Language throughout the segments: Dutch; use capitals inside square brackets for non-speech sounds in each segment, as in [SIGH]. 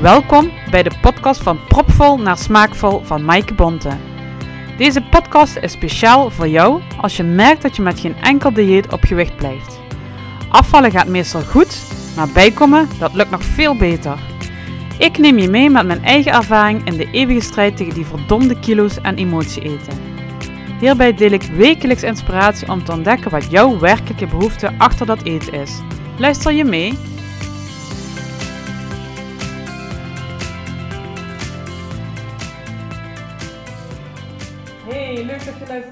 Welkom bij de podcast van Propvol naar Smaakvol van Maaike Bonte. Deze podcast is speciaal voor jou als je merkt dat je met geen enkel dieet op gewicht blijft. Afvallen gaat meestal goed, maar bijkomen dat lukt nog veel beter. Ik neem je mee met mijn eigen ervaring in de eeuwige strijd tegen die verdomde kilo's en emotie eten. Hierbij deel ik wekelijks inspiratie om te ontdekken wat jouw werkelijke behoefte achter dat eten is. Luister je mee?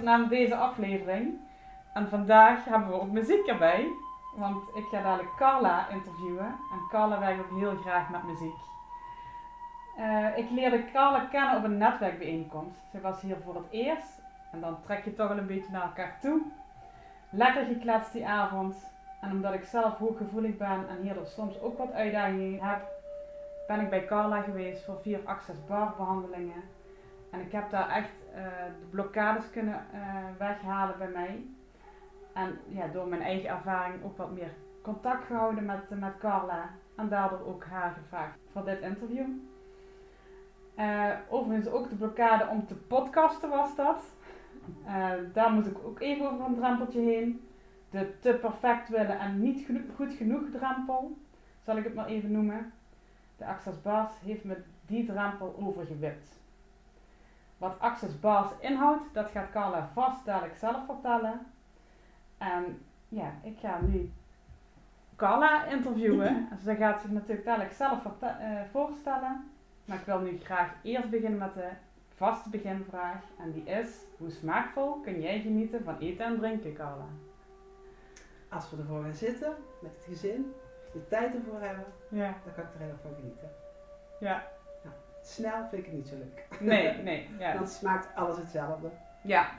Naar deze aflevering. En vandaag hebben we ook muziek erbij. Want ik ga dadelijk Carla interviewen. En Carla werkt ook heel graag met muziek. Eh, ik leerde Carla kennen op een netwerkbijeenkomst. Ze was hier voor het eerst. En dan trek je toch wel een beetje naar elkaar toe. Lekker gekletst die avond. En omdat ik zelf hooggevoelig ben en hierdoor soms ook wat uitdagingen heb, ben ik bij Carla geweest voor vier Access Bar behandelingen. En ik heb daar echt de blokkades kunnen uh, weghalen bij mij. En ja, door mijn eigen ervaring ook wat meer contact gehouden met, met Carla. En daardoor ook haar gevraagd voor dit interview. Overigens ook de blokkade om te podcasten was dat. daar moet ik ook even over een drempeltje heen. De te perfect willen en niet goed genoeg drempel, zal ik het maar even noemen. De Access Bars heeft me die drempel overgewipt. Wat Access Bars inhoudt, dat gaat Carla vast dadelijk zelf vertellen. En ja, ik ga nu Carla interviewen. [LAUGHS] Ze gaat zich natuurlijk dadelijk zelf uh, voorstellen. Maar ik wil nu graag eerst beginnen met de vaste beginvraag. En die is, hoe smaakvol kun jij genieten van eten en drinken, Carla? Als we ervoor gaan zitten, met het gezin, de tijd ervoor hebben, ja. dan kan ik er heel van genieten. Ja. Snel vind ik het niet zo leuk. Nee, nee. [LAUGHS] Ja. dan smaakt alles hetzelfde. Ja.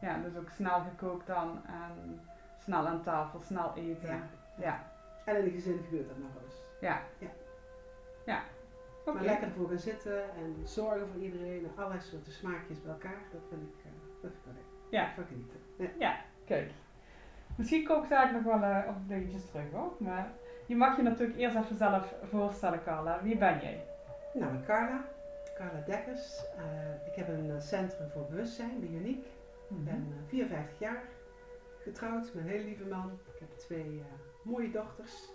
Ja, dus ook snel gekookt dan en snel aan tafel, snel eten. Ja. ja. En in de gezin gebeurt dat nog eens. Ja. Ja. Ja. Maar lekker ervoor gaan zitten en zorgen voor iedereen en allerlei soorten smaakjes bij elkaar, dat vind ik, uh, dat vind ik wel leuk. Ja. Van genieten. Ja. ja, kijk. Misschien kom ik daar nog wel uh, op dingetjes terug hoor. Maar je mag je natuurlijk eerst even zelf voorstellen, Carla. Wie ben jij? Nou, Carla. Carla Dekkers. Uh, ik heb een centrum voor bewustzijn. Mm -hmm. Ik ben 54 jaar, getrouwd met een hele lieve man. Ik heb twee mooie dochters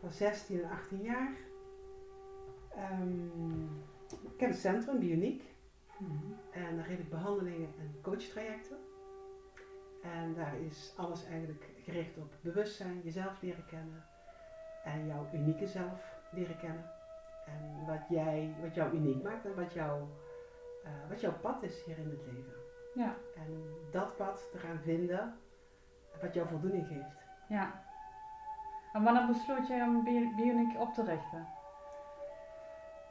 van 16 en 18 jaar. Um, ik heb een centrum, Bioniek. Mm -hmm. En daar geef ik behandelingen en coachtrajecten. En daar is alles eigenlijk gericht op bewustzijn, jezelf leren kennen. En jouw unieke zelf leren kennen. En wat, jij, wat jou uniek maakt en wat, jou, uh, wat jouw pad is hier in het leven. Ja. En dat pad te gaan vinden wat jou voldoening geeft. Ja. En wanneer besloot jij om Bionic op te richten?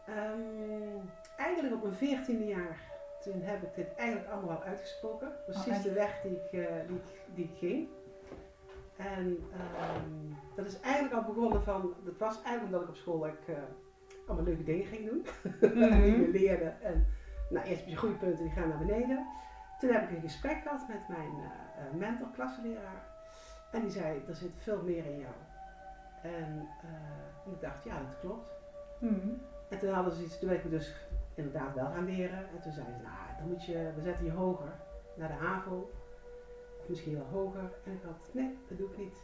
Um, eigenlijk op mijn veertiende jaar. Toen heb ik dit eigenlijk allemaal al uitgesproken. Precies oh, de weg die ik, uh, die, die ik ging. En um, dat is eigenlijk al begonnen van, dat was eigenlijk omdat ik op school ik, uh, allemaal leuke dingen ging doen. [LAUGHS] Mm -hmm. die me leerde. En nou, eerst heb je goede punten, die gaan naar beneden. Toen heb ik een gesprek gehad met mijn uh, mentor, klassenleraar. En die zei, er zit veel meer in jou. En ik dacht, ja, dat klopt. Mm -hmm. En toen hadden ze iets, toen ben ik me dus inderdaad wel gaan leren. En toen zeiden ze, nou, dan moet je, we zetten je hoger naar de AVO. Of misschien wel hoger. En ik had, nee, dat doe ik niet.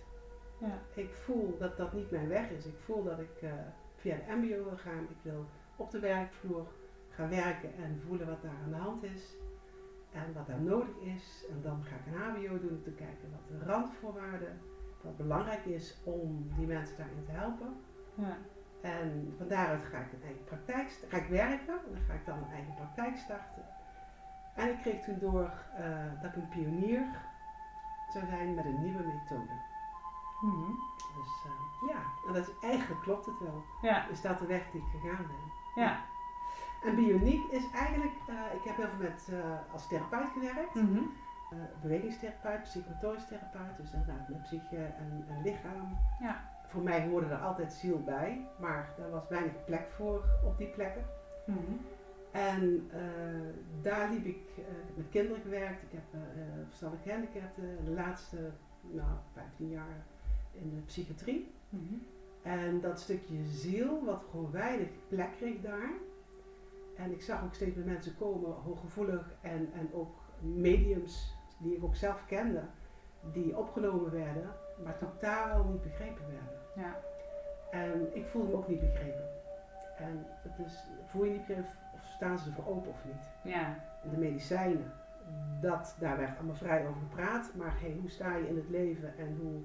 Ja. Ik voel dat dat niet mijn weg is. Ik voel dat ik uh, via de MBO wil gaan. Ik wil op de werkvloer gaan werken en voelen wat daar aan de hand is. En wat daar nodig is. En dan ga ik een HBO doen om te kijken wat de randvoorwaarden, wat belangrijk is om die mensen daarin te helpen. Ja. En van daaruit ga ik een eigen praktijk, ga ik werken en dan ga ik dan een eigen praktijk starten. En ik kreeg toen door uh, dat ik een pionier zou zijn met een nieuwe methode. Mm -hmm. Dus uh, ja, en dat is, eigenlijk klopt het wel. Ja. Is dat de weg die ik gegaan ben. Ja. En bioniek is eigenlijk, uh, ik heb heel veel met, als therapeut gewerkt. Mm -hmm. bewegingstherapeut, psychomotorisch therapeut, dus inderdaad met psyche en, en lichaam. Ja voor mij hoorde er altijd ziel bij, maar er was weinig plek voor op die plekken. Mm -hmm. En daar liep ik uh, met kinderen gewerkt. Ik heb verstandig gehandicapten de laatste nou, 15 jaar in de psychiatrie. Mm -hmm. En dat stukje ziel, wat gewoon weinig plek kreeg daar. En ik zag ook steeds meer mensen komen, hooggevoelig en, en ook mediums die ik ook zelf kende, die opgenomen werden, maar totaal niet begrepen werden. Ja. En ik voelde me ook niet begrepen. En het is, voel je niet begrepen of staan ze ervoor open of niet. Ja. En de medicijnen, dat, daar werd allemaal vrij over gepraat. Maar hey, hoe sta je in het leven en hoe,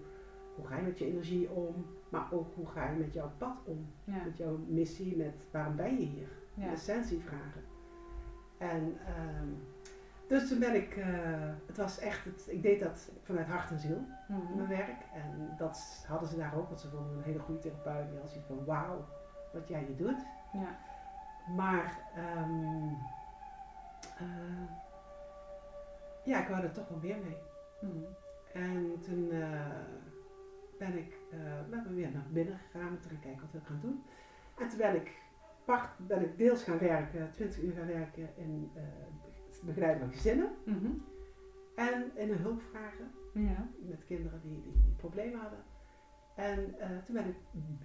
hoe ga je met je energie om? Maar ook hoe ga je met jouw pad om? Ja. Met jouw missie, met waarom ben je hier? Ja. De essentievragen. En ehm, dus toen ben ik, eh, het was echt, het, ik deed dat vanuit hart en ziel, Mhm. mijn werk. En dat hadden ze daar ook, want ze vonden een hele goede therapeut. Die had zoiets van, wauw, wat jij hier doet. Ja. Maar ehm, eh, ja, ik wou er toch wel meer mee. Mhm. En toen eh, ben ik uh, ben ik weer naar binnen gegaan om te gaan kijken wat we gaan doen. En toen ben ik, part, ben ik deels gaan werken, 20 uur gaan werken in uh, begeleiden van gezinnen. Mhm. En in een hulpvragen Ja. met kinderen die, die, die problemen hadden. En uh, toen ben ik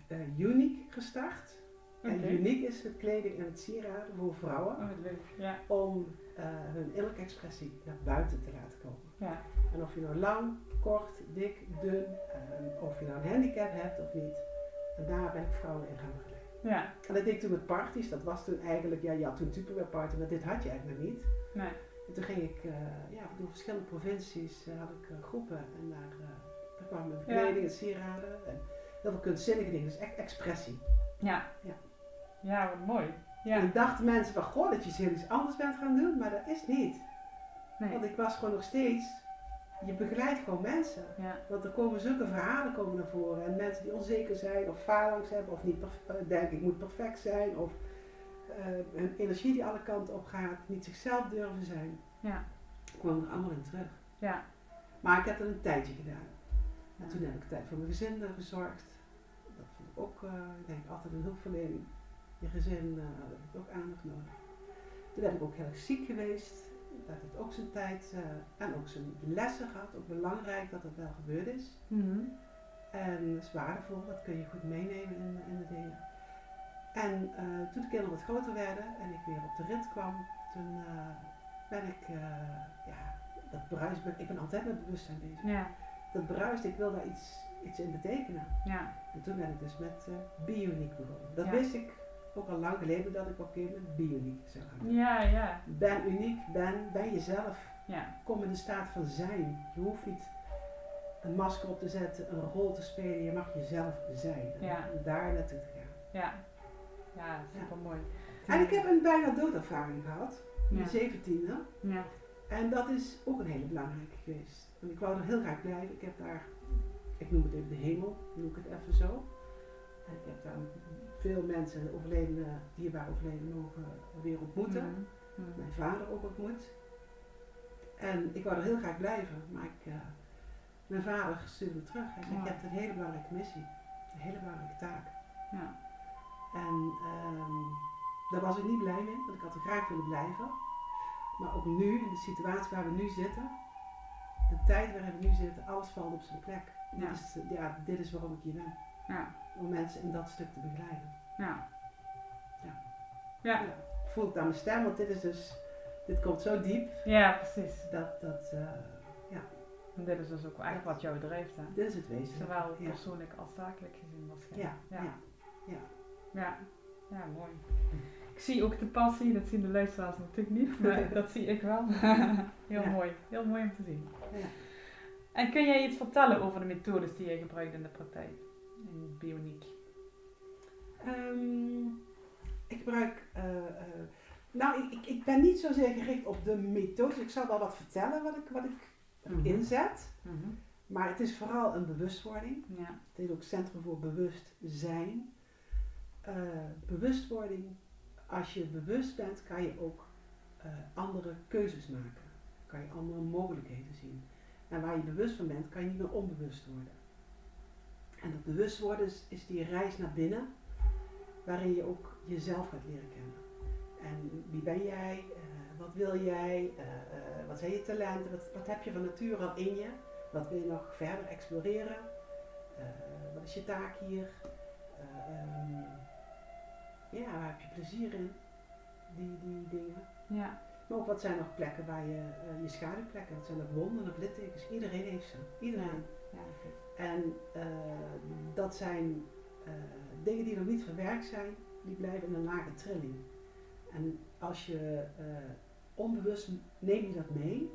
uh, Unique gestart. En. Unique is het kleding en het sieraden voor vrouwen Oh, leuk. Ja. om hun innerlijke expressie naar buiten te laten komen. En of je nou lang, kort, dik, dun, uh, of je nou een handicap hebt of niet. En daar ben ik vrouwen in gaan begeleiden. Ja. En dat deed ik toen met parties. Dat was toen eigenlijk, ja, je had toen Tupperware party, maar dit had je eigenlijk nog niet. Nee. En toen ging ik, uh, ja, door verschillende provincies uh, had ik groepen en daar, daar kwamen mijn kleding en sieraden en heel veel kunstzinnige dingen, dus echt expressie. Ja. Ja. Ja, wat mooi. Ja. En dachten mensen van, goh, dat je heel iets anders bent gaan doen, maar dat is niet. Nee. Want ik was gewoon nog steeds, je begeleidt gewoon mensen. Ja. Want er komen zulke verhalen komen naar voren. En mensen die onzeker zijn of faalangst hebben of niet denken ik moet perfect zijn. Of uh, een energie die alle kanten op gaat, niet zichzelf durven zijn. Ja. kwam er allemaal in terug. Ja. Maar ik heb dat een tijdje gedaan. En toen heb ik tijd voor mijn gezin gezorgd. Dat vond ik ook, uh, ik denk altijd een hulpverlening. Je gezin, uh, dat heb ik ook aandacht nodig. Toen ben ik ook heel erg ziek geweest. Dat heeft ook zijn tijd uh, en ook zijn lessen gehad. Ook belangrijk dat dat wel gebeurd is. Mm -hmm. En dat is waardevol, dat kun je goed meenemen in, in de dingen. En uh, toen de kinderen wat groter werden en ik weer op de rit kwam, toen uh, ben ik, ja, dat bruist, ik ben altijd met bewustzijn bezig. Ja. Dat bruist, ik wil daar iets, iets in betekenen. Ja. En toen ben ik dus met uh, Bioniek begonnen. Dat Ja. wist ik ook al lang geleden dat ik op een gegeven moment gaan doen. Ja, ja. Ben uniek, ben, ben jezelf. Ja. Kom in de staat van zijn. Je hoeft niet een masker op te zetten, een rol te spelen. Je mag jezelf zijn. Ja. En daar naartoe te gaan. Ja. Ja, super mooi. En ik heb een bijna doodervaring gehad. Ja. Mijn zeventiende. Ja. En dat is ook een hele belangrijke geweest. Want ik wou er heel graag blijven. Ik heb daar, ik noem het even de hemel, noem ik het even zo. En ik heb daar veel mensen, overledene, dierbare overleden, mogen weer ontmoeten. Mm -hmm. Mijn vader ook ontmoet. En ik wou er heel graag blijven, maar ik, uh, mijn vader stuurde terug. Hij zei, je hebt een hele belangrijke missie, een hele belangrijke taak. Ja. En um, daar was ik niet blij mee, want ik had er graag willen blijven. Maar ook nu, in de situatie waar we nu zitten, de tijd waarin we nu zitten, alles valt op zijn plek. Ja. Dit, is, ja, dit is waarom ik hier ben. Ja. Om mensen in dat stuk te begeleiden. Ja. Ja. Ja. ja. Voel ik aan mijn stem, want dit is dus, dit komt zo diep. Ja, precies. Dat, dat, uh, ja. En dit is dus ook echt wat jou drijft, hè? Dit is het wezen. Zowel ja. persoonlijk als zakelijk gezien waarschijnlijk. Ja, ja, ja. Ja, ja mooi. Ik zie ook de passie, dat zien de luisteraars natuurlijk niet, maar [LAUGHS] dat zie ik wel. heel Ja. mooi, heel mooi om te zien. Ja. En kun jij iets vertellen over de methodes die je gebruikt in de praktijk, in bioniek? Um, ik gebruik, uh, uh, nou ik, ik, ben niet zozeer gericht op de methodes. Ik zal wel wat vertellen wat ik, wat ik Mm -hmm. inzet. Mm -hmm. Maar het is vooral een bewustwording. Ja. Het is ook Centrum voor Bewustzijn. Uh, bewustwording. Als je bewust bent, kan je ook andere keuzes maken. Kan je andere mogelijkheden zien. En waar je bewust van bent, kan je niet meer onbewust worden. En dat bewust worden is, is die reis naar binnen, waarin je ook jezelf gaat leren kennen. En wie ben jij? Uh, wat wil jij? wat zijn je talenten? Wat, wat heb je van nature al in je? Wat wil je nog verder exploreren? Wat is je taak hier? eh, ehm, ja, waar heb je plezier in? Die, die dingen. Ja. Maar ook wat zijn nog plekken waar je, eh, je schaduwplekken, dat zijn ook wonden of littekens. Iedereen heeft ze. Iedereen. Ja, En eh, dat zijn eh, dingen die nog niet verwerkt zijn, die blijven in een lage trilling. En als je eh, onbewust neem je dat mee.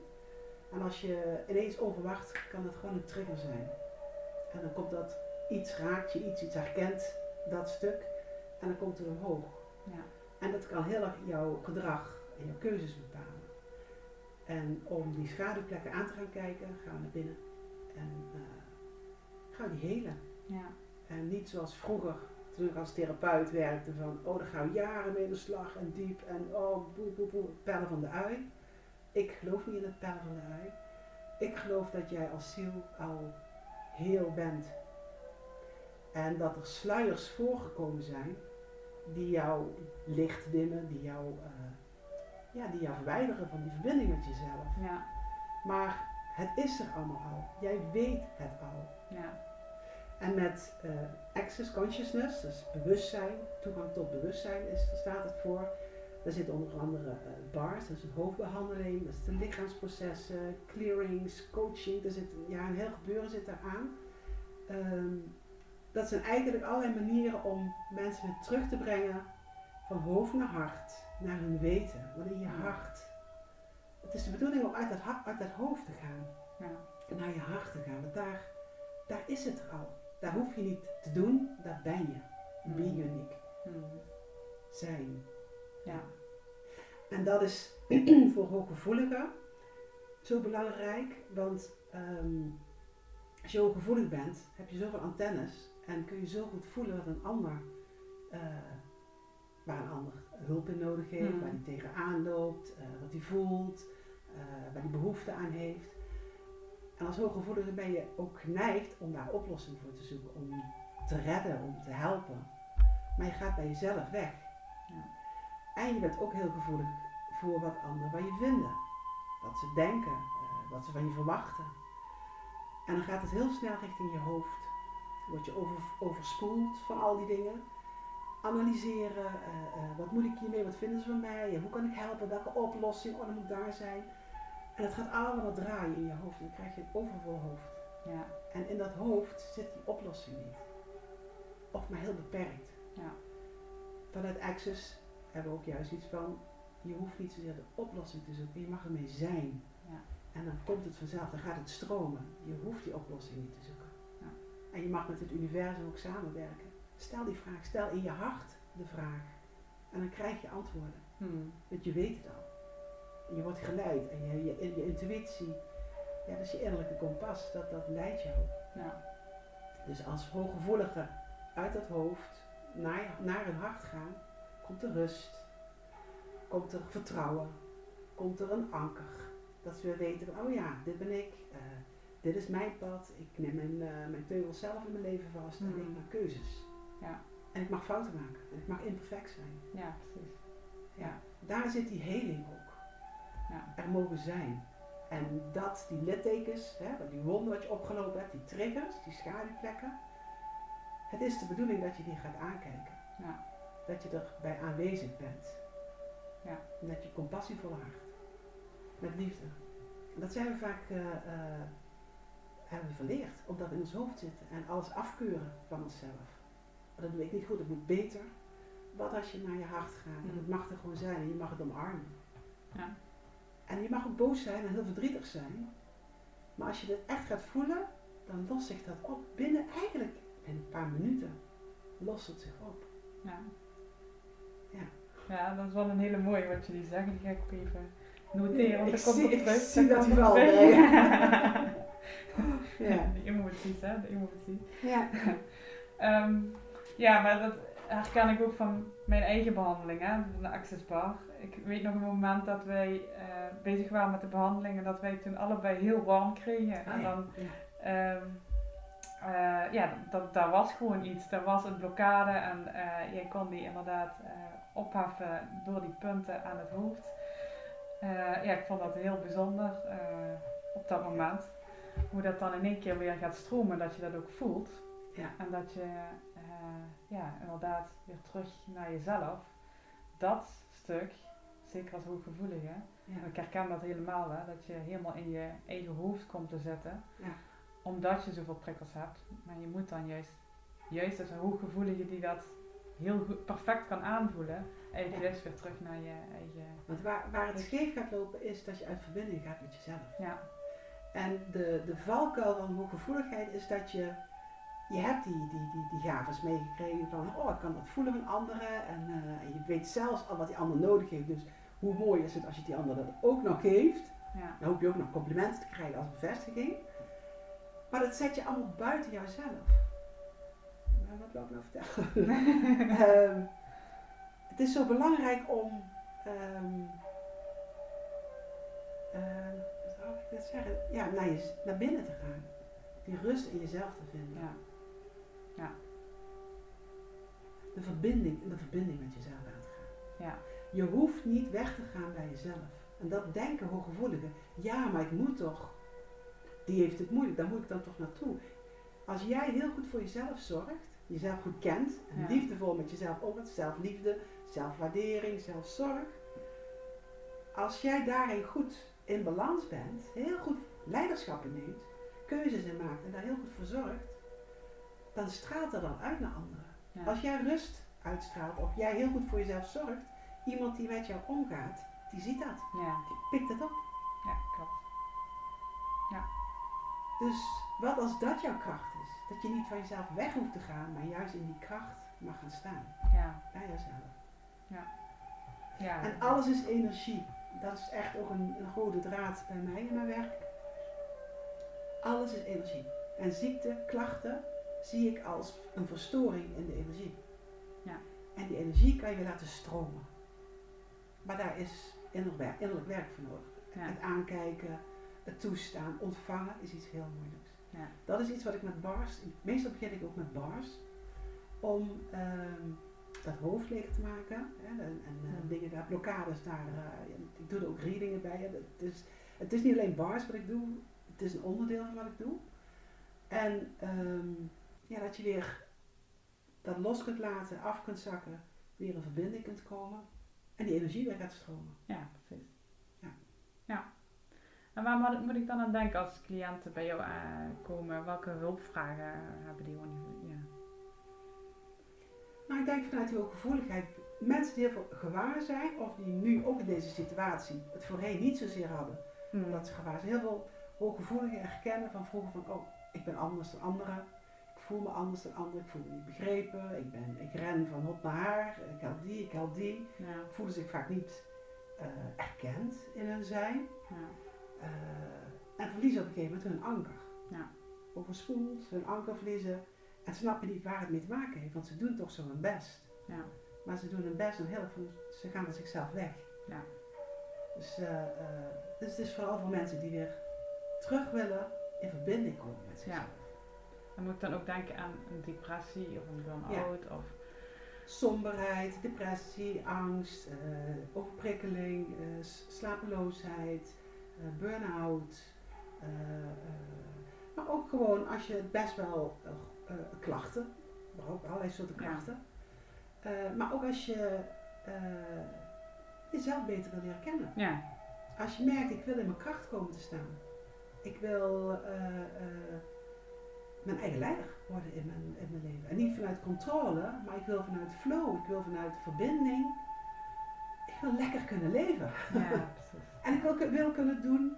En als je ineens onverwacht, kan dat gewoon een trigger zijn. En dan komt dat iets raakt je iets, iets herkent dat stuk. En dan komt het omhoog. ja. En dat kan heel erg jouw gedrag en jouw keuzes bepalen. En om die schaduwplekken aan te gaan kijken, gaan we naar binnen. En gaan we die helen. ja. En niet zoals vroeger, toen ik als therapeut werkte, van oh, daar gaan we jaren mee de slag en diep en oh, boe, boe, boe, pellen van de ui. Ik geloof niet in het pellen van de ui. Ik geloof dat jij als ziel al heel bent. En dat er sluiers voorgekomen zijn die jou licht dimmen, die jou, eh, ja, die jou verwijderen van die verbinding met jezelf. Ja. Maar het is er allemaal al. Jij weet het al. Ja. En met eh, access consciousness, dus bewustzijn, toegang tot bewustzijn is, daar staat het voor. Daar zit onder andere eh, BARS, dat is een hoofdbehandeling, dat is de lichaamsprocessen, clearings, coaching, er zit, ja, een heel gebeuren zit daaraan. Ehm, dat zijn eigenlijk allerlei manieren om mensen weer terug te brengen van hoofd naar hart, naar hun weten, want in je hart. Het is de bedoeling om uit ha- uit dat hoofd te gaan en naar je hart te gaan, want daar, daar is het al. Daar hoef je niet te doen, daar ben je. Be Mm. unique. Hmm. Zijn. Ja. En dat is [CLEARS THROAT] voor hooggevoeligen zo belangrijk, want ehm, als je hooggevoelig bent, heb je zoveel antennes en kun je zo goed voelen wat een ander, eh, waar een ander hulp in nodig heeft, Mm. waar hij tegenaan loopt, eh, wat hij voelt, waar hij behoefte aan heeft. En als hooggevoelige ben je ook geneigd om daar oplossingen voor te zoeken, om te redden, om te helpen. Maar je gaat bij jezelf weg. Ja. En je bent ook heel gevoelig voor wat anderen van je vinden. Wat ze denken, eh, wat ze van je verwachten. En dan gaat het heel snel richting je hoofd. Word je over, overspoeld van al die dingen. Analyseren, eh, eh, wat moet ik hiermee, wat vinden ze van mij, hoe kan ik helpen, welke oplossing, oh dan moet ik daar zijn. En het gaat allemaal draaien in je hoofd dan krijg je een overvol hoofd. Ja. En in dat hoofd zit die oplossing niet. Of maar heel beperkt. Ja. Vanuit Access hebben we ook juist iets van, je hoeft niet zozeer de oplossing te zoeken, je mag ermee zijn. Ja. En dan komt het vanzelf, dan gaat het stromen. Je hoeft die oplossing niet te zoeken. Ja. En je mag met het universum ook samenwerken. Stel die vraag, stel in je hart de vraag. En dan krijg je antwoorden. Hmm. Want je weet het al. Je wordt geleid en je, je, je intuïtie, ja, dat is je innerlijke kompas, dat, dat leidt jou. Ja. Dus als hooggevoeligen uit dat hoofd naar, naar hun hart gaan, komt er rust, komt er vertrouwen, komt er een anker. Dat ze weer weten oh ja, dit ben ik, eh, dit is mijn pad, ik neem mijn, eh, mijn teugels zelf in mijn leven vast en ik maak keuzes. Ja. En ik mag fouten maken en ik mag imperfect zijn. Ja, precies. Daar zit die heling ook. Er mogen zijn. En dat, die littekens, hè, die wonden wat je opgelopen hebt, die triggers, die schaduwplekken. Het is de bedoeling dat je die gaat aankijken. Ja. Dat je erbij aanwezig bent. Ja. En dat je compassievol hart. Met liefde. En dat zijn we vaak, eh, eh, hebben we verleerd. Omdat we in ons hoofd zitten. En alles afkeuren van onszelf. Dat doe ik niet goed, dat moet beter. Wat als je naar je hart gaat? En Mm. het mag er gewoon zijn en je mag het omarmen. Ja. En je mag ook boos zijn en heel verdrietig zijn. Maar als je dit echt gaat voelen, dan lost zich dat op. Binnen eigenlijk in een paar minuten lost het zich op. Ja. Ja. Ja, dat is wel een hele mooie wat jullie zeggen. Die ga ik ook even noteren, want Ik komt zie- op ik terug. zie dat wel terug. bij [LAUGHS] Ja. De emoties, hè, de emoties. Ja. [LAUGHS] Ehm, ja, maar dat herken ik ook van mijn eigen behandeling, hè, de Access Bar. Ik weet nog een moment dat wij eh, bezig waren met de behandeling en dat wij toen allebei heel warm kregen. en dan, ja. ehm, eh, ja, dat, daar was gewoon iets. Er was een blokkade en eh, jij kon die inderdaad opheffen door die punten aan het hoofd. Ja, ik vond dat heel bijzonder op dat moment. Hoe dat dan in één keer weer gaat stromen, dat je dat ook voelt. Ja. En dat je ja, inderdaad weer terug naar jezelf, dat stuk, zeker als hooggevoelige, Ja. ik herken dat helemaal, hè, dat je helemaal in je eigen hoofd komt te zitten, Ja. omdat je zoveel prikkels hebt. Maar je moet dan juist, juist als een hooggevoelige die dat heel goed, perfect kan aanvoelen, eigenlijk juist weer terug naar je eigen, Want waar, waar het scheef gaat lopen is dat je uit verbinding gaat met jezelf. ja, En de, de valkuil van hooggevoeligheid is dat je, je hebt die, die, die, die gaves meegekregen van, oh ik kan dat voelen van anderen en, eh, en je weet zelfs al wat die ander nodig heeft. Dus hoe mooi is het als je die ander dat ook nog geeft. ja, Dan hoop je ook nog complimenten te krijgen als bevestiging. Maar dat zet je allemaal buiten jouzelf. Nou, wat wil ik nou vertellen? [LAUGHS] Ehm, het is zo belangrijk om. ehm ehm, wat zou ik dit zeggen? Ja, naar, je, naar binnen te gaan. Die rust in jezelf te vinden. ja, De verbinding, in de verbinding met jezelf aan te gaan. ja, Je hoeft niet weg te gaan bij jezelf. En dat denken hooggevoeligen. Ja, maar ik moet toch. Die heeft het moeilijk, daar moet ik dan toch naartoe. Als jij heel goed voor jezelf zorgt, jezelf goed kent en Ja. liefdevol met jezelf omgaat, zelfliefde, zelfwaardering, zelfzorg. Als jij daarin goed in balans bent, heel goed leiderschap inneemt, keuzes in maakt en daar heel goed voor zorgt, dan straalt dat dan uit naar anderen. ja, Als jij rust uitstraalt of jij heel goed voor jezelf zorgt, iemand die met jou omgaat, die ziet dat. ja, Die pikt het op. ja, klopt. Dus wat als dat jouw kracht is? Dat je niet van jezelf weg hoeft te gaan, maar juist in die kracht mag gaan staan. Ja, Bij jezelf. ja, En alles is energie. Dat is echt ook een, een rode draad bij mij in mijn werk. Alles is energie. En ziekte, klachten zie ik als een verstoring in de energie. Ja. En die energie kan je weer laten stromen. Maar daar is innerlijk werk, innerlijk werk voor nodig. ja, Het aankijken, het toestaan, ontvangen is iets heel moeilijks. ja, Dat is iets wat ik met bars, meestal begin ik ook met bars, om ehm, dat hoofd leeg te maken. Hè, en en eh, dingen daar, blokkades daar. eh, ik doe er ook readingen bij. Hè, het, is, het is niet alleen bars wat ik doe, het is een onderdeel van wat ik doe. En ehm, ja, dat je weer dat los kunt laten, af kunt zakken, weer in verbinding kunt komen en die energie weer gaat stromen. ja, precies. Ja. Ja. En waar moet, moet ik dan aan denken als cliënten bij jou eh, komen? Welke hulpvragen hebben die? ongeveer? Ja. Maar ik denk vanuit die hooggevoeligheid, mensen die heel veel gewaar zijn, of die nu ook in deze situatie het voorheen niet zozeer hadden, Hmm. dat ze gewaar zijn. Heel veel hooggevoeligen herkennen van vroeger van, oh, ik ben anders dan anderen. Ik voel me anders dan anderen, ik voel me niet begrepen, ik, ben, ik ren van hot naar haar, ik help die, ik help die. Ja, Voelen zich vaak niet eh, erkend in hun zijn. ja, eh, en verliezen op een gegeven moment hun anker. Ja. Overspoeld, hun anker verliezen. En snappen niet waar het mee te maken heeft, want ze doen toch zo hun best. ja, Maar ze doen hun best en heel veel, ze gaan van zichzelf weg. Ja. Dus, eh, dus het is vooral voor mensen die weer terug willen in verbinding komen met zichzelf. Dan moet ik dan ook denken aan een depressie of een burn-out of... Somberheid, depressie, angst, eh, overprikkeling, eh, slapeloosheid, eh, burn-out. maar ook gewoon als je best wel klachten, maar ook allerlei soorten klachten. Maar ook als je jezelf beter wil leren kennen. Ja, Als je merkt, ik wil in mijn kracht komen te staan. Ik wil mijn eigen leider worden in mijn, in mijn leven. En niet vanuit controle, maar ik wil vanuit flow, ik wil vanuit verbinding. Ik wil lekker kunnen leven. ja, [LAUGHS] precies. En ik wil, wil kunnen doen,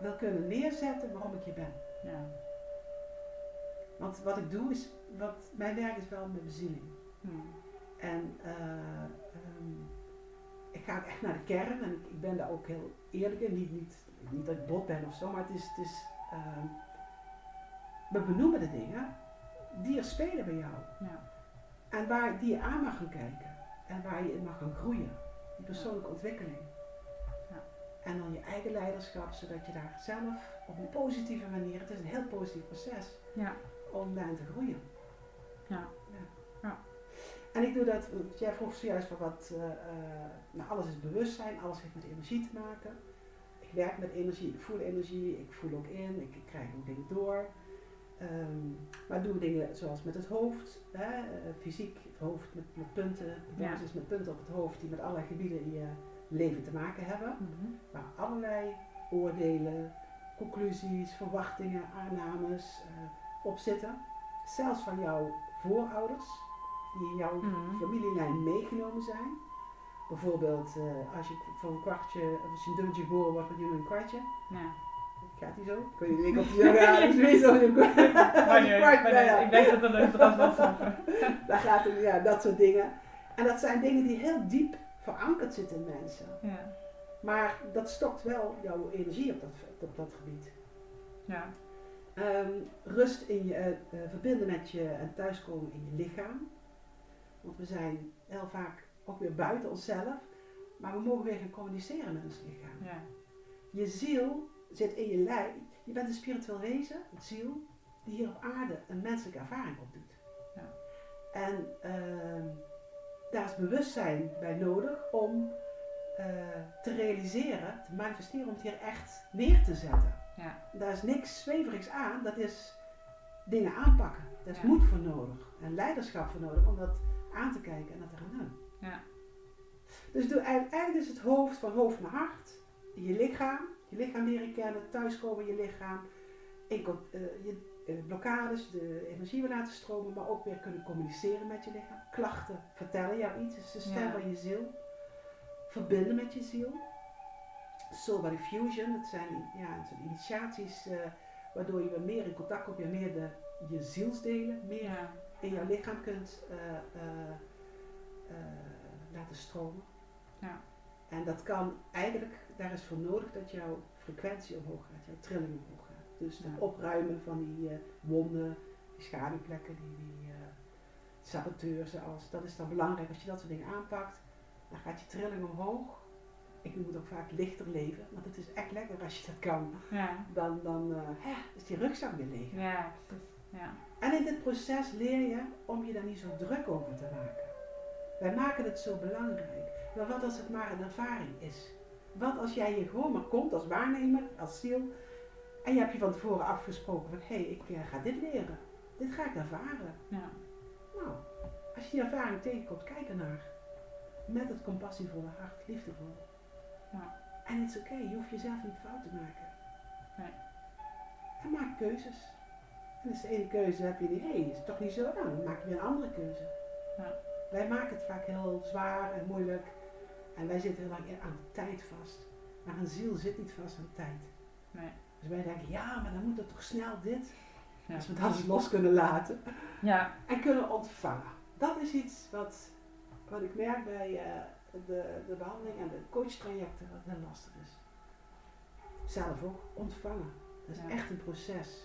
wil kunnen neerzetten waarom ik hier ben. Ja, Want wat ik doe is, wat, mijn werk is wel mijn bezieling. Hmm. En eh, ehm, ik ga echt naar de kern en ik, ik ben daar ook heel eerlijk in. Niet, niet, niet dat ik bot ben of zo, maar het is, het is ehm, we benoemen de dingen die er spelen bij jou. ja, En waar, die je aan mag gaan kijken. En waar je in mag gaan groeien. Die persoonlijke ontwikkeling. Ja. En dan je eigen leiderschap, zodat je daar zelf op een positieve manier, het is een heel positief proces, ja, om daarin te groeien. ja, En ik doe dat, want jij vroeg zojuist van wat, eh, eh, nou alles is bewustzijn, alles heeft met energie te maken. Ik werk met energie, ik voel energie, ik voel ook in, ik, ik krijg ook dingen door. Ehm, maar doe dingen zoals met het hoofd, hè, eh, fysiek, het hoofd met, met punten, de Ja. basis met punten op het hoofd die met allerlei gebieden in je leven te maken hebben. Mhm. Waar allerlei oordelen, conclusies, verwachtingen, aannames eh, op zitten. Zelfs van jouw voorouders, die in jouw Mhm. familielijn meegenomen zijn. Bijvoorbeeld eh, als je voor een kwartje, of als je een dubbeltje geboren wordt, dan doe je een kwartje. Ja. Gaat die zo? Ik weet niet of die zo gaat. Meestal een kwartje. Maar [LAUGHS] ik denk dat er een was wel [LAUGHS] snappen. Daar gaat het, ja, dat soort dingen. En dat zijn dingen die heel diep verankerd zitten in mensen. Ja. Maar dat stokt wel jouw energie op dat, op dat gebied. Ja. Ehm, rust in je, eh, eh, verbinden met je en thuiskomen in je lichaam. Want we zijn heel vaak ook weer buiten onszelf. Maar we mogen weer gaan communiceren met ons lichaam. Ja. Je ziel zit in je lijf. Je bent een spiritueel wezen, een ziel, die hier op aarde een menselijke ervaring opdoet. Ja. En ehm, daar is bewustzijn bij nodig om eh, te realiseren, te manifesteren, om het hier echt neer te zetten. Ja. Daar is niks zweverigs aan, dat is dingen aanpakken. Daar is Ja. moed voor nodig en leiderschap voor nodig om dat aan te kijken en dat te gaan doen. Ja. Dus doe, eigenlijk is het hoofd van hoofd naar hart, je lichaam, je lichaam leren kennen, thuiskomen in je lichaam, in, eh, je eh, blokkades, de energie weer laten stromen, maar ook weer kunnen communiceren met je lichaam. Klachten vertellen jou iets, is de stem Ja. van je ziel. Verbinden met je ziel. Soul Body Fusion, dat zijn ja, dat zijn initiaties eh, waardoor je weer meer in contact komt, weer meer de, je zielsdelen, meer Ja. in jouw lichaam kunt laten stromen. Ja. En dat kan eigenlijk, daar is voor nodig dat jouw frequentie omhoog gaat, jouw trilling omhoog gaat. Dus het opruimen van die eh, wonden, die schaduwplekken, die, die eh, saboteurs, als, dat is dan belangrijk. Als je dat soort dingen aanpakt, dan gaat je trilling omhoog. Ik noem het ook vaak lichter leven, want het is echt lekker als je dat kan. Ja. Dan, dan eh, hè, is die rugzak weer leeg. Ja, precies. Ja. En in dit proces leer je om je daar niet zo druk over te maken. Wij maken het zo belangrijk. Maar wat als het maar een ervaring is? Wat als jij hier gewoon maar komt als waarnemer, als ziel, en je hebt je van tevoren afgesproken van hé, hey, ik eh, ga dit leren. Dit ga ik ervaren. Ja. Nou, als je die ervaring tegenkomt, kijk ernaar. Met het compassievolle hart, liefdevol. Ja. En het is oké, je hoeft jezelf niet fout te maken. Nee. En maak keuzes. En als de ene keuze heb je die, hé, hey, is het toch niet zo? Nou, dan maak je weer een andere keuze. Ja. Wij maken het vaak heel zwaar en moeilijk. En wij zitten heel lang aan tijd vast. Maar een ziel zit niet vast aan tijd. Nee. Dus wij denken, ja, maar dan moet het toch snel dit. Ja. Als we dat eens los kunnen laten. Ja. En kunnen ontvangen. Dat is iets wat, wat ik merk bij eh, de, de behandeling en de coachtrajecten wat heel lastig is. Zelf ook ontvangen. Dat is Ja. echt een proces.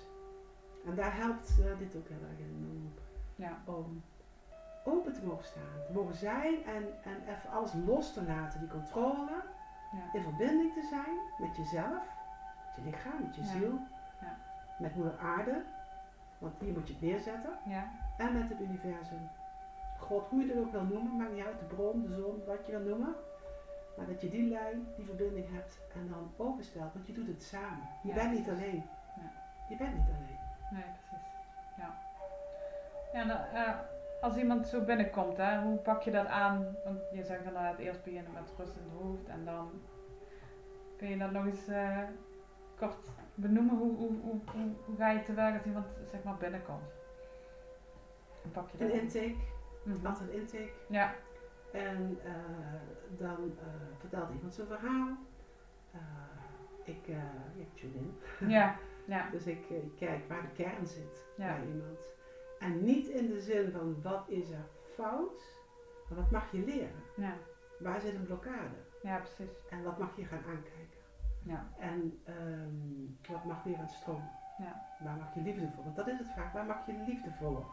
En daar helpt eh, dit ook heel erg in om, Ja. om open te mogen staan, te mogen zijn en, en even alles los te laten, die controle, Ja. in verbinding te zijn met jezelf, met je lichaam, met je Ja. ziel, Ja. met moeder aarde, want hier moet je het neerzetten, Ja. en met het universum. God, hoe je het ook wil noemen, maakt niet uit, de bron, de zon, wat je wil noemen. Maar dat je die lijn, die verbinding hebt en dan openstelt, want je doet het samen. Je bent niet alleen. Ja. Je bent niet alleen. Nee, precies. Ja. Ja, en, eh, als iemand zo binnenkomt, hè, hoe pak je dat aan? Want je zegt inderdaad eerst beginnen met rust in het hoofd en dan kun je dat nog eens eh, kort benoemen. Hoe, hoe, hoe, ga je te werk als iemand zeg maar binnenkomt? Hoe pak je dat Een intake, Mhm. altijd een intake. Ja, En eh, dan eh, vertelt iemand zijn verhaal. Ik, ik tune in. ja, [LAUGHS] ja, Dus ik, ik kijk waar de kern zit Ja. bij iemand. En niet in de zin van wat is er fout, maar wat mag je leren? ja, Waar zit een blokkade? ja, precies. En wat mag je gaan aankijken? Ja, En ehm, wat mag weer aan het stromen? Ja. Waar mag je liefdevol? Want dat is het vaak. Waar mag je liefdevoller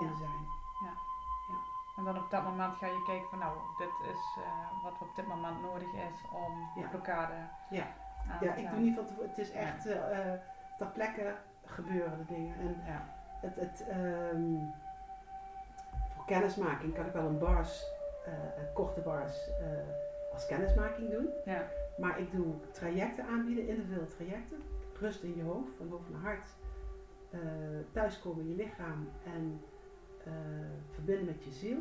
in Ja. zijn? En dan op dat moment ga je kijken van nou, dit is eh, wat op dit moment nodig is om die Ja. blokkade Ja. aan Ja, te ik gaan. doe niet van tevoren. Het is echt eh, ter plekke gebeuren de dingen. En Ja, het, het, ehm, voor kennismaking kan ik wel een bars, eh, een korte bars eh, als kennismaking doen. ja, Maar ik doe trajecten aanbieden, individuele trajecten. Rust in je hoofd, van hoofd naar hart. eh, thuiskomen in je lichaam en verbinden met je ziel.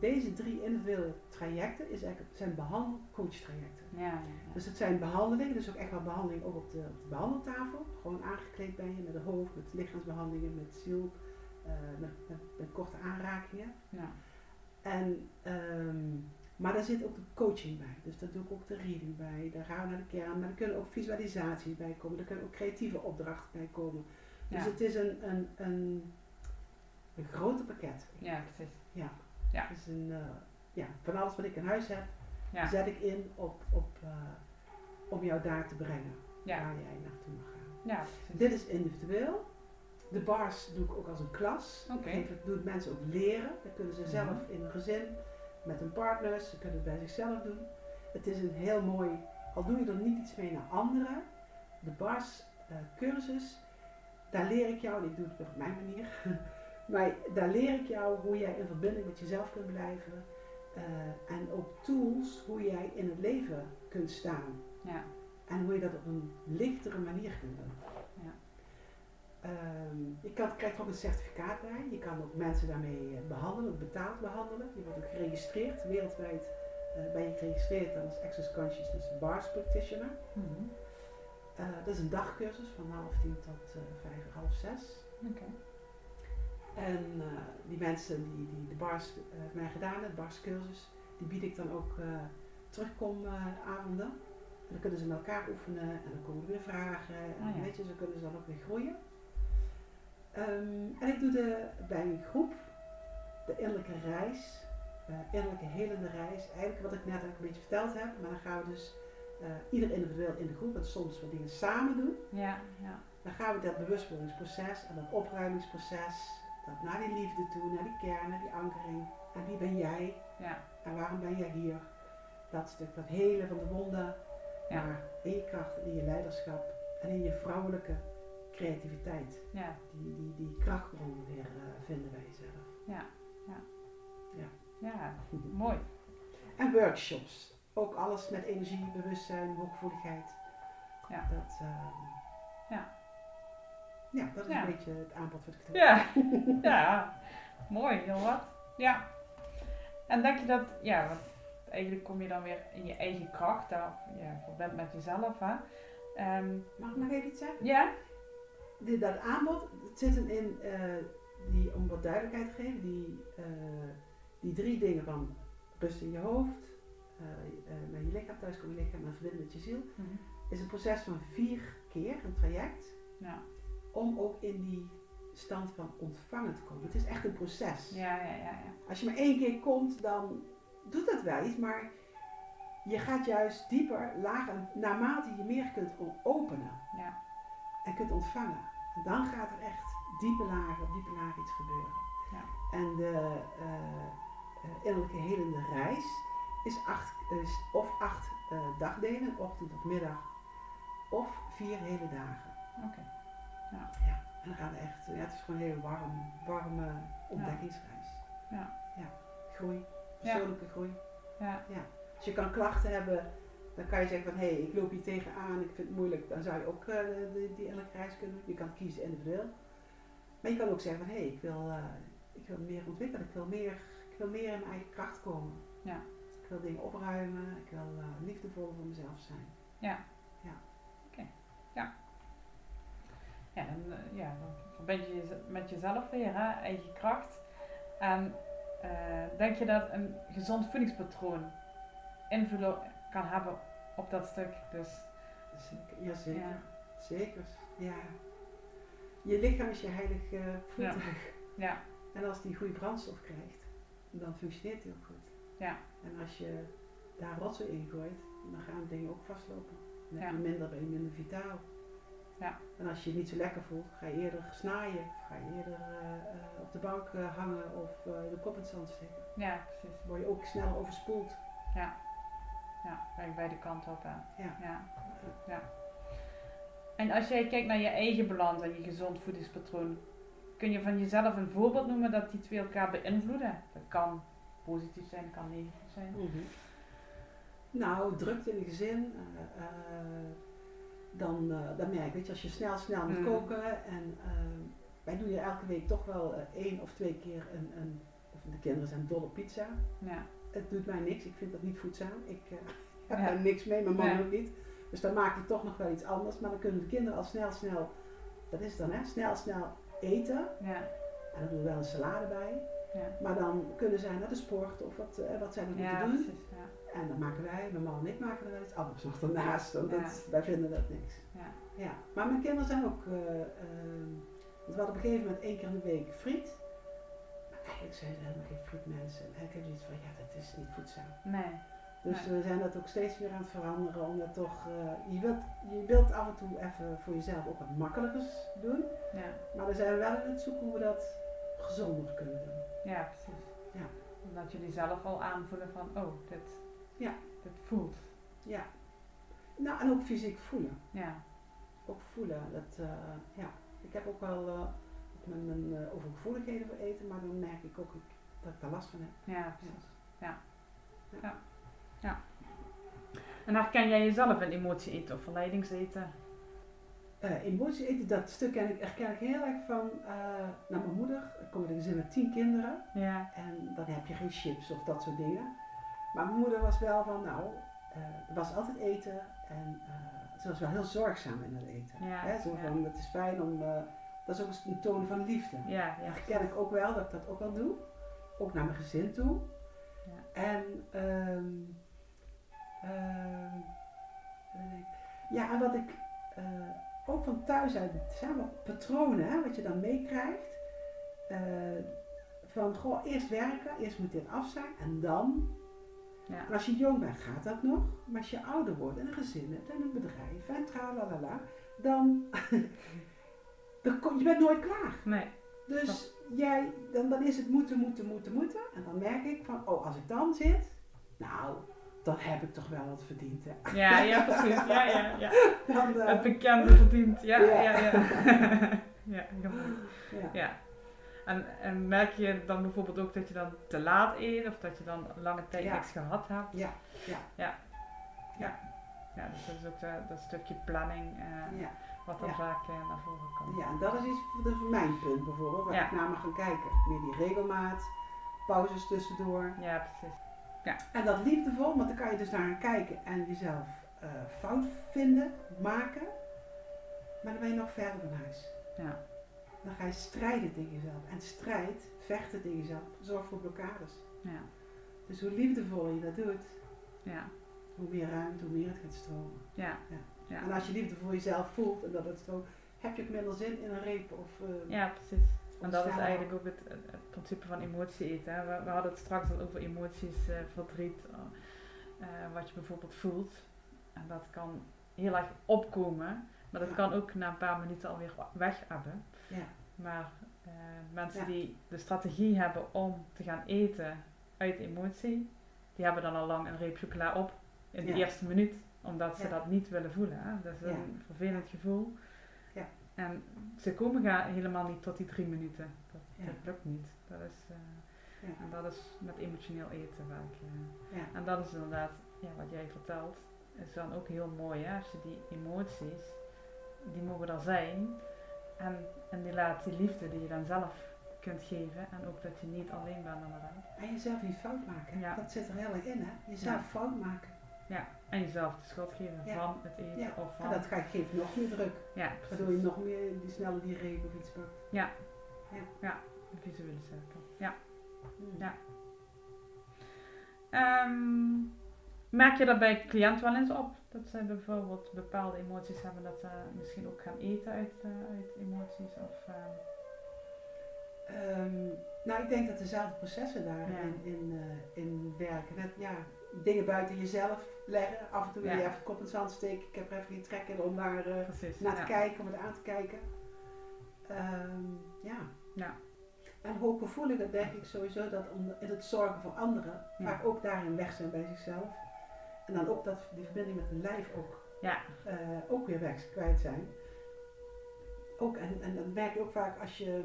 Deze drie individuele trajecten is eigenlijk, zijn behandelcoach-trajecten. Ja, ja, Dus het zijn behandelingen, dus ook echt wel behandeling ook op de, op de behandeltafel. Gewoon aangekleed ben je met de hoofd, met lichaamsbehandelingen, met ziel, eh, met, met, met korte aanrakingen. ja. En, ehm, maar daar zit ook de coaching bij. Dus daar doe ik ook de reading bij. Daar gaan we naar de kern. Maar er kunnen ook visualisaties bij komen. Er kunnen ook creatieve opdrachten bij komen. Dus het is een, een, een, een grote pakket. ja, precies. Ja. Ja. Is een, eh, ja, van alles wat ik in huis heb, Ja, zet ik in op, op, eh, om jou daar te brengen. ja, Waar jij naartoe mag gaan. ja, precies. Dit is individueel. De bars doe ik ook als een klas. Oké. Ik doe het mensen ook leren. Dat kunnen ze zelf Mhm. in een gezin, met een partner. Ze kunnen het bij zichzelf doen. Het is een heel mooi, al doe je er niet iets mee naar anderen. De bars eh, cursus, daar leer ik jou, en ik doe het op mijn manier. [LAUGHS] maar daar leer ik jou hoe jij in verbinding met jezelf kunt blijven. eh, en ook tools hoe jij in het leven kunt staan. Ja, En hoe je dat op een lichtere manier kunt doen. Ja. Ehm, je kan, krijgt er ook een certificaat bij. Je kan ook mensen daarmee eh, behandelen, ook betaald behandelen. Je wordt ook geregistreerd. Wereldwijd eh, ben je geregistreerd als Access Consciousness Bars Practitioner. Mhm. Dat is een dagcursus van half tien tot vijf, half zes. oké. En eh, die mensen die, die de bars hebben mij gedaan, de barscursus, die bied ik dan ook eh terugkomavonden. en dan kunnen ze met elkaar oefenen en dan komen er weer vragen. En Ah, ja. weet je, zo kunnen ze dan ook weer groeien. Ehm, en ik doe de, bij een groep de innerlijke reis, innerlijke helende reis. Eigenlijk wat ik net ook een beetje verteld heb, maar dan gaan we dus ieder individueel in de groep en soms wat dingen samen doen. Ja, ja, Dan gaan we dat bewustwordingsproces en dat opruimingsproces, dat naar die liefde toe, naar die kern, naar die ankering. En wie ben jij ja, en waarom ben jij hier? Dat stuk, dat helen van de wonden, Ja. maar in je kracht, in je leiderschap en in je vrouwelijke creativiteit. ja, Die, die, die krachtbron weer eh, vinden bij jezelf. ja, ja. Ja. Ja, mooi. En workshops. Ook alles met energie, bewustzijn, hooggevoeligheid. Ja. Dat, ehm, Ja. Ja, dat is Ja. een beetje het aanbod wat ik doe. Ja, [LAUGHS] ja, mooi, heel wat. Ja. En denk je dat, ja, want eigenlijk kom je dan weer in je eigen kracht, daar, ja, verband met jezelf, hè. Ehm, Mag ik nog even iets zeggen? ja, Dit, dat aanbod, het zit hem in, eh, die, om wat duidelijkheid te geven, die, eh, die drie dingen van rust in je hoofd, eh, met je lichaam, thuis komen je lichaam en verbinden met je ziel, Mhm. is een proces van vier keer, een traject, ja, om ook in die stand van ontvangen te komen. Het is echt een proces. ja, ja, ja, ja. Als je maar één keer komt, dan doet dat wel iets, maar je gaat juist dieper, lager, naarmate je meer kunt openen Ja. en kunt ontvangen. En dan gaat er echt diepe lagen op diepe lagen iets gebeuren. Ja. En de eh, eh, innerlijke helende reis is, acht, is of acht eh, dagdelen, ochtend of middag, of vier hele dagen. Oké. Ja, en dan gaat het echt, ja, het is gewoon een hele warm, warme ontdekkingsreis. Ja. ja. Groei, persoonlijke groei. Ja, Als je kan klachten hebben, dan kan je zeggen van hé, hey, ik loop hier tegenaan, ik vind het moeilijk. Dan zou je ook eh, die, die innerlijke reis kunnen doen. Je kan kiezen individueel. Maar je kan ook zeggen van hé, hey, ik, wil, eh, ik wil meer ontwikkelen, ik wil meer, ik wil meer in mijn eigen kracht komen. Ja. Ik wil dingen opruimen, ik wil eh, liefdevol voor mezelf zijn. ja, dan, eh, ja, dan verbind je je met jezelf weer, hè, eigen kracht. En eh, denk je dat een gezond voedingspatroon invloed kan hebben op dat stuk? Dus, Zeker, jazeker. Ja. Zeker, ja. Je lichaam is je heilig eh voertuig. ja, En als die goede brandstof krijgt, dan functioneert hij ook goed. Ja. En als je daar rotzooi in gooit, dan gaan dingen ook vastlopen. Dan Ja. je minder, ben je minder vitaal. Ja. En als je je niet zo lekker voelt, ga je eerder snaaien. Ga je eerder eh, eh, op de bank eh, hangen of eh, de kop in het zand steken. ja, precies. Word je ook sneller overspoeld. Ja, werkt beide kanten op. Hè. Ja. Ja. ja. En als jij kijkt naar je eigen balans en je gezond voedingspatroon, kun je van jezelf een voorbeeld noemen dat die twee elkaar beïnvloeden? Dat kan positief zijn, kan negatief zijn. Nou, drukte in het gezin, dan, eh, dan merk je, als je snel, snel moet Mm. koken en ehm, wij doen hier elke week toch wel eh, één of twee keer een, een, of de kinderen zijn dol op pizza. Ja. Het doet mij niks, ik vind dat niet voedzaam. Ik eh, [LAUGHS] heb Ja. daar niks mee, mijn man Ja. ook niet. Dus dan maak ik toch nog wel iets anders, maar dan kunnen de kinderen al snel, snel, dat is het dan hè, snel, snel eten. Ja. En dan doen we wel een salade bij. Ja. Maar dan kunnen zij naar de sport of wat, wat zij nog moeten doen. precies. En dan maken wij, mijn man en ik maken er wel iets anders nog daarnaast. Want Ja. dat, wij vinden dat niks. Ja. Ja. Maar mijn kinderen zijn ook, want we hadden op een gegeven moment één keer in de week friet. Maar eigenlijk zijn ze helemaal geen frietmensen. En ik heb zoiets van, ja dat is niet voedzaam. Nee. Dus Nee. we zijn dat ook steeds weer aan het veranderen. Omdat toch, eh, je, wilt, je wilt af en toe even voor jezelf ook wat makkelijkers doen. Ja. Maar we zijn wel aan het zoeken hoe we dat gezonder kunnen doen. Ja, precies. Ja. Omdat jullie zelf al aanvoelen van, oh, dit, Ja. dit voelt. Ja. Nou, en ook fysiek voelen. Ja. Ook voelen. Dat, eh, ja. Ik heb ook wel eh, mijn, mijn eh, overgevoeligheden voor eten, maar dan merk ik ook ik, dat ik daar last van heb. Ja, precies. Ja. Ja. Ja. ja. En herken jij jezelf in emotie eten of verleidingseten? Eh emotie eten, dat stuk ken ik, herken ik heel erg van naar mijn moeder. Ik kom uit een gezin met tien kinderen Ja. en dan heb je geen chips of dat soort dingen. Maar mijn moeder was wel van, nou, eh, er was altijd eten en eh, ze was wel heel zorgzaam in het eten. Ja, Hè, zo van, het is fijn om, eh, dat is ook een toon van liefde. Ja, ja. Dat herken ik ook wel, dat ik dat ook wel doe. Ook naar mijn gezin toe. Ja. En, denken. ja, en wat ik ook van thuis uit, het zijn wel patronen, hè, wat je dan meekrijgt. Van, goh, eerst werken, eerst moet dit af zijn en dan. Ja. Als je jong bent, gaat dat nog. Maar als je ouder wordt en een gezin hebt en een bedrijf en tralalala, dan, [LAUGHS] dan kom, je bent nooit klaar. Nee. Dus jij, dan, dan is het moeten, moeten, moeten, moeten. En dan merk ik van, oh, als ik dan zit, nou, dan heb ik toch wel wat verdiend. Hè. Ja, ja, precies. Ja, ja, ja. [LAUGHS] Dan, eh, Het bekende verdient. [LAUGHS] Ja, Ja. ja, ja. Ja, ja. Ja. En, en merk je dan bijvoorbeeld ook dat je dan te laat eet of dat je dan lange tijd Ja. niks gehad hebt? Ja, ja. Ja, ja dus dat is ook dat, dat stukje planning eh, ja. wat dan Ja. vaak eh, naar voren komt. Ja, en dat is iets dat is mijn punt bijvoorbeeld, waar Ja. ik naar mag gaan kijken. Meer die regelmaat, pauzes tussendoor. Ja, precies. En dat liefdevol, want dan kan je dus naar gaan kijken en jezelf eh, fout vinden, maken. Maar dan ben je nog verder van huis. Ja, Dan ga je strijden tegen jezelf. En strijd, vechten tegen jezelf, zorgt voor blokkades. ja, Dus hoe liefdevoller je dat doet, ja, hoe meer ruimte, hoe meer het gaat stromen. ja. Ja. En als je liefde voor jezelf voelt en dat het stroomt, heb je ook minder zin in een reep of eh, Ja, precies. En dat is eigenlijk ook het, principe van emotie eten. Hè. We, we hadden het straks al over emoties, eh, verdriet, eh, wat je bijvoorbeeld voelt. En dat kan heel erg opkomen, maar dat kan ook na een paar minuten alweer weg hebben. Ja. Maar eh, mensen Ja. die de strategie hebben om te gaan eten uit emotie, die hebben dan al lang een reep chocola op in de Ja. eerste minuut, omdat ze dat niet willen voelen. Hè. Dat is een vervelend gevoel. Ja. En ze komen ga- helemaal niet tot die drie minuten. Dat, lukt niet. Dat is, eh. En dat is met emotioneel eten vaak. Ja. En dat is inderdaad, ja, wat jij vertelt, is dan ook heel mooi. Hè? Als je die emoties, die mogen er zijn. En, en die liefde die je dan zelf kunt geven. En ook dat je niet alleen bent inderdaad. En jezelf niet fout maken. Ja. Dat zit er heel erg in, hè? Jezelf Ja. fout maken. En jezelf de schuld geven Ja. van het eten Ja. of van... En dat ga- geeft nog meer druk. ja, Waardoor je nog meer die sneller die of iets pakt. een visuele cirkel. Ja. Hmm. Ja. Ehm, merk je dat bij cliënt wel eens op? Dat zij bijvoorbeeld bepaalde emoties hebben, dat ze misschien ook gaan eten uit, eh, uit emoties? Of, ehm, Ehm, nou, ik denk dat dezelfde processen daarin Ja. in, in, eh, in werken. Net, ja, dingen buiten jezelf leggen. Af en toe wil je even kop in het zand steken. Ik heb er even geen trek in om daar eh, precies. naar te kijken, om het aan te kijken. Ehm, ja. Ja. En hooggevoeligen denk ik sowieso dat om, in het zorgen voor anderen, Ja. vaak ook daarin weg zijn bij zichzelf. En dan ook dat die verbinding met hun lijf ook, Ja. eh, ook weer weg kwijt zijn. Ook, en, en dan merk je ook vaak als je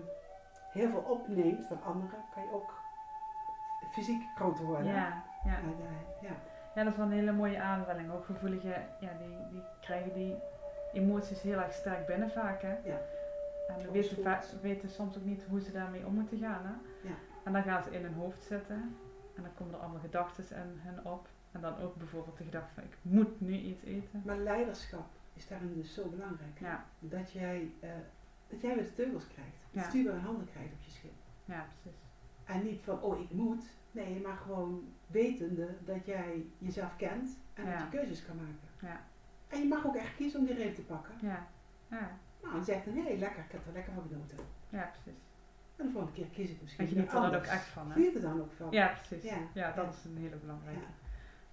heel veel opneemt van anderen, kan je ook fysiek groter worden. Ja, ja. Ja, ja, ja. ja, dat is wel een hele mooie aanvulling. Hooggevoeligen, ja, die, die krijgen die emoties heel erg sterk binnen vaak. Hè? Ja. En we weten, weten soms ook niet hoe ze daarmee om moeten gaan. Hè? Ja. En dan gaan ze in hun hoofd zitten. En dan komen er allemaal gedachten in hen op. En dan ook bijvoorbeeld de gedachte van ik moet nu iets eten. Maar leiderschap is daarin dus zo belangrijk. Ja, Dat jij, eh, dat jij weer de teugels krijgt. Ja. Stuur in handen krijgt op je schip. ja precies. En niet van, oh ik moet. Nee, maar gewoon wetende dat jij jezelf kent en dat je keuzes kan maken. Ja. En je mag ook echt kiezen om die reep te pakken. Ja, ja, Nou, en zeg dan, nee, lekker, ik heb er lekker van genoten. ja precies. En de volgende keer kies ik misschien En geniet weer er dan ook echt van. Hè? Geniet er dan ook van. Ja, precies. Ja. Ja, dat is een hele belangrijke.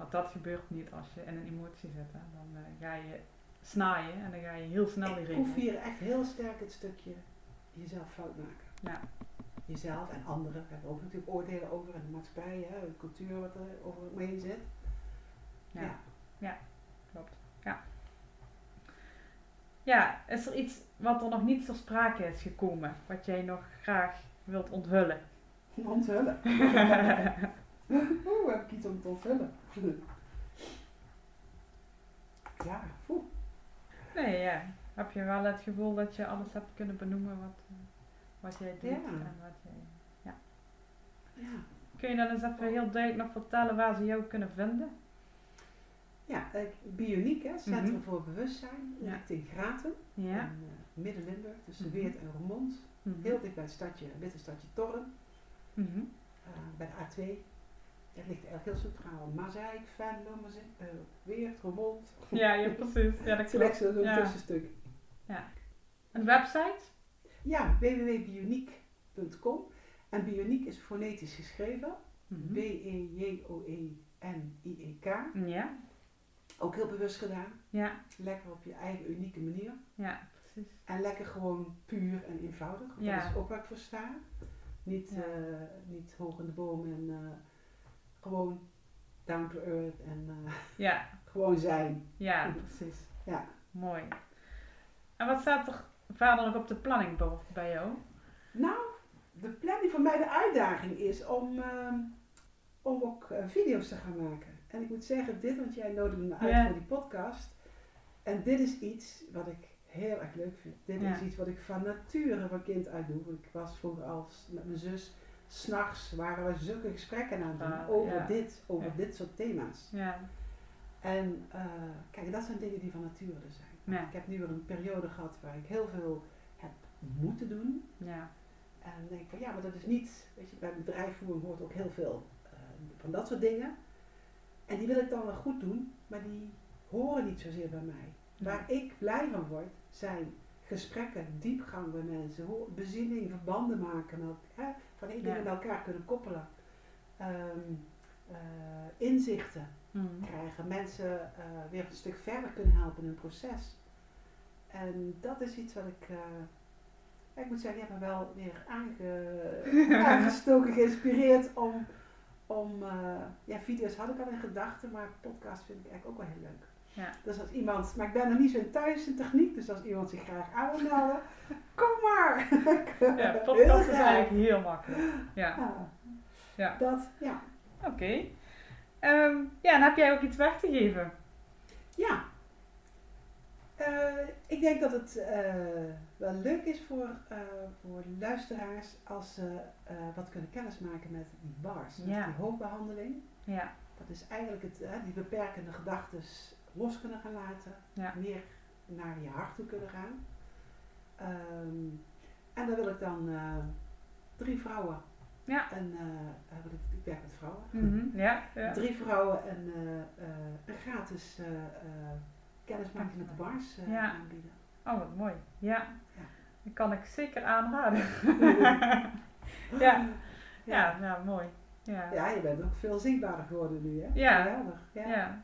Ja. Want dat gebeurt niet als je in een emotie zit. Hè. Dan eh, ga je snaaien en dan ga je heel snel die Ik regelen. proef hier echt heel sterk het stukje jezelf fout maken. Ja. Jezelf en anderen hebben ook natuurlijk oordelen over en de maatschappij, hè, de cultuur wat er over me heen zit. Ja. Ja. Klopt. Ja. Ja, is er iets wat er nog niet ter sprake is gekomen, wat jij nog graag wilt onthullen? Onthullen. [LAUGHS] Oeh, heb ik iets om te onthullen. Ja, oeh. nee, ja. Heb je wel het gevoel dat je alles hebt kunnen benoemen wat, eh, wat jij doet Ja. en wat jij... Ja. Kun je dan eens even heel duidelijk nog vertellen waar ze jou kunnen vinden? Ja, eh, Bioniek, hè, Centrum Mhm. voor Bewustzijn, Ja. ligt in Graten, Ja. in eh, Midden-Limburg, tussen Mhm. Weert en Roermond. Mhm. Heel dicht bij het stadje, witte stadje Torren, eh, bij de A2. Dat ligt eigenlijk heel centraal. Mazeik, Venlo, eh, Weert, Roermond. Ja, ja, precies. Ja, dat [LAUGHS] Het klopt. zo'n Ja. tussenstuk. Een website? Ja, www.bioniek.com. En Bioniek is fonetisch geschreven. Mhm. B-E-J-O-E-N-I-E-K. Ja, Ook heel bewust gedaan. ja, Lekker op je eigen unieke manier. ja, precies. En lekker gewoon puur en eenvoudig. Ja. Dat is ook waar ik voor sta. Niet, Ja. eh, niet hoog in de boom en eh, gewoon down to earth en eh, Ja, [LAUGHS] gewoon zijn. ja, precies. Ja. Mooi. En wat staat er nog op de planning bij- jou? Nou, de planning voor mij, de uitdaging is om, ehm, om ook eh, video's te gaan maken. En ik moet zeggen, dit, want jij nodigde me uit Ja. voor die podcast. En dit is iets wat ik heel erg leuk vind. Dit Ja. is iets wat ik van nature van kind uit doe. Ik was vroeger als met mijn zus, s'nachts waren we zulke gesprekken aan het doen Ah, over ja. dit, over Ja. dit soort thema's. Ja, En eh, kijk, dat zijn dingen die van nature zijn. Ik heb nu weer een periode gehad waar ik heel veel heb moeten doen. ja, En dan denk ik van ja, maar dat is niet, weet je, bij bedrijfsvoering hoort ook heel veel eh, van dat soort dingen. En die wil ik dan wel goed doen, maar die horen niet zozeer bij mij. Waar ik blij van word, zijn gesprekken, diepgang bij mensen, bezinning, verbanden maken, met, hè, van dingen Ja. bij elkaar kunnen koppelen. Ehm, eh, inzichten Mhm. krijgen, mensen eh, weer een stuk verder kunnen helpen in hun proces. En dat is iets wat ik, eh, ik moet zeggen, die hebben me wel weer aange, [LAUGHS] aangestoken, geïnspireerd om, om ja, video's had ik al in gedachten, maar podcast vind ik eigenlijk ook wel heel leuk. Ja. Dus als iemand, maar ik ben nog niet zo in thuis in techniek, dus als iemand zich graag aan wil melden, [LAUGHS] kom maar! Ja, [LAUGHS] podcast is eigenlijk heel makkelijk. Ja, Ja. Ja. Dat, ja. oké. Ehm, ja, en heb jij ook iets weg te geven? Ja. Eh, ik denk dat het eh, wel leuk is voor, eh, voor luisteraars als ze wat kunnen kennismaken met die bars. Met die hoofdbehandeling. Ja, Dat is eigenlijk het, die beperkende gedachten los kunnen gaan laten. Ja. Meer naar je hart toe kunnen gaan. Ehm, en dan wil ik dan eh, drie vrouwen. Ja. En, eh, eh, ik, werk met vrouwen. Mhm, ja, ja. Drie vrouwen en een gratis kennismaking met de bars Ja. aanbieden. Oh, wat mooi. Ja, Ja. dat kan ik zeker aanraden. [LAUGHS] ja. Ja, ja, mooi. Ja. Ja, je bent ook veel zichtbaarder geworden nu, hè? Ja. Geweldig, ja. Ja.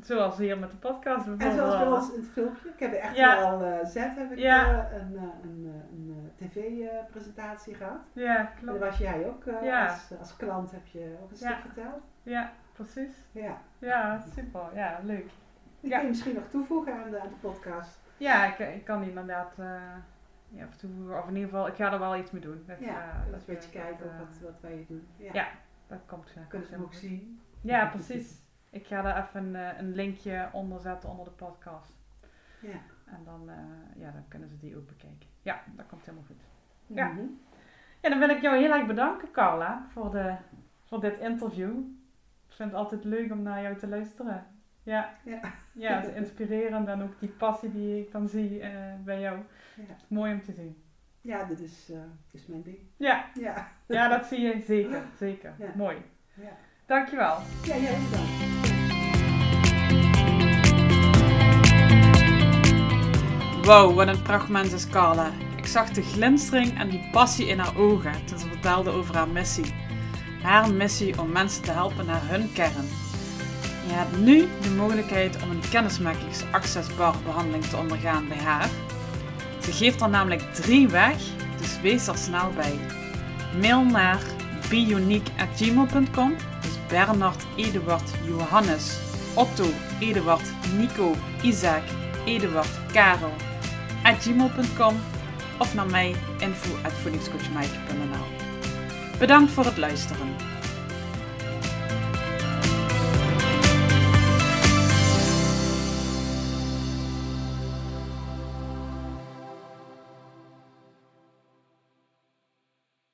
Zoals hier met de podcast En zoals bij ons in het filmpje, ik heb bij Ja. RTL eh, Z heb ik Ja. eh, een, eh, een, een tv-presentatie gehad. Ja, En daar klopt. was jij ook, Ja. als, als klant heb je ook een stuk verteld. Ja, precies. Ja. Ja, super. Ja, leuk. Die Ja. kun je misschien nog toevoegen aan de, aan de podcast. Ja, ik, ik kan die inderdaad ja, of toevoegen. Of in ieder geval, ik ga er wel iets mee doen. Dat, Ja, dat dat, een beetje kijken dat, wat, wat wij doen. Ja. Ja. dat komt uh, Kunnen ze hem ook zien. Ja, precies. Ik ga daar even een, een linkje onder zetten onder de podcast. Ja. En dan, eh, ja, dan kunnen ze die ook bekijken. Ja, dat komt helemaal goed. Ja. Mhm. Ja, dan wil ik jou heel erg bedanken, Carla, voor, de, voor dit interview. Ik vind het altijd leuk om naar jou te luisteren. Ja, Ja. ja het is inspirerend en ook die passie die ik dan zie eh, bij jou. Ja. Het is mooi om te zien. Ja, dit is, eh, dit is mijn ding. Ja, Ja. ja dat zie je zeker. [LAUGHS] Zeker. Ja. Mooi. Ja, Dankjewel. ja jij bedankt. Wow, wat een prachtmens is Carla. Ik zag de glinstering en die passie in haar ogen toen ze vertelde over haar missie. Haar missie om mensen te helpen naar hun kern. Je hebt nu de mogelijkheid om een kennismakingsaccessbar behandeling te ondergaan bij haar. Ze geeft er namelijk drie weg, dus wees er snel bij. Mail naar bioniek.gmail.com, dus Bernard, Eduard, Johannes, Otto, Eduard, Nico, Isaac, Eduard, Karel, at gmail.com of naar mij info at. Bedankt voor het luisteren.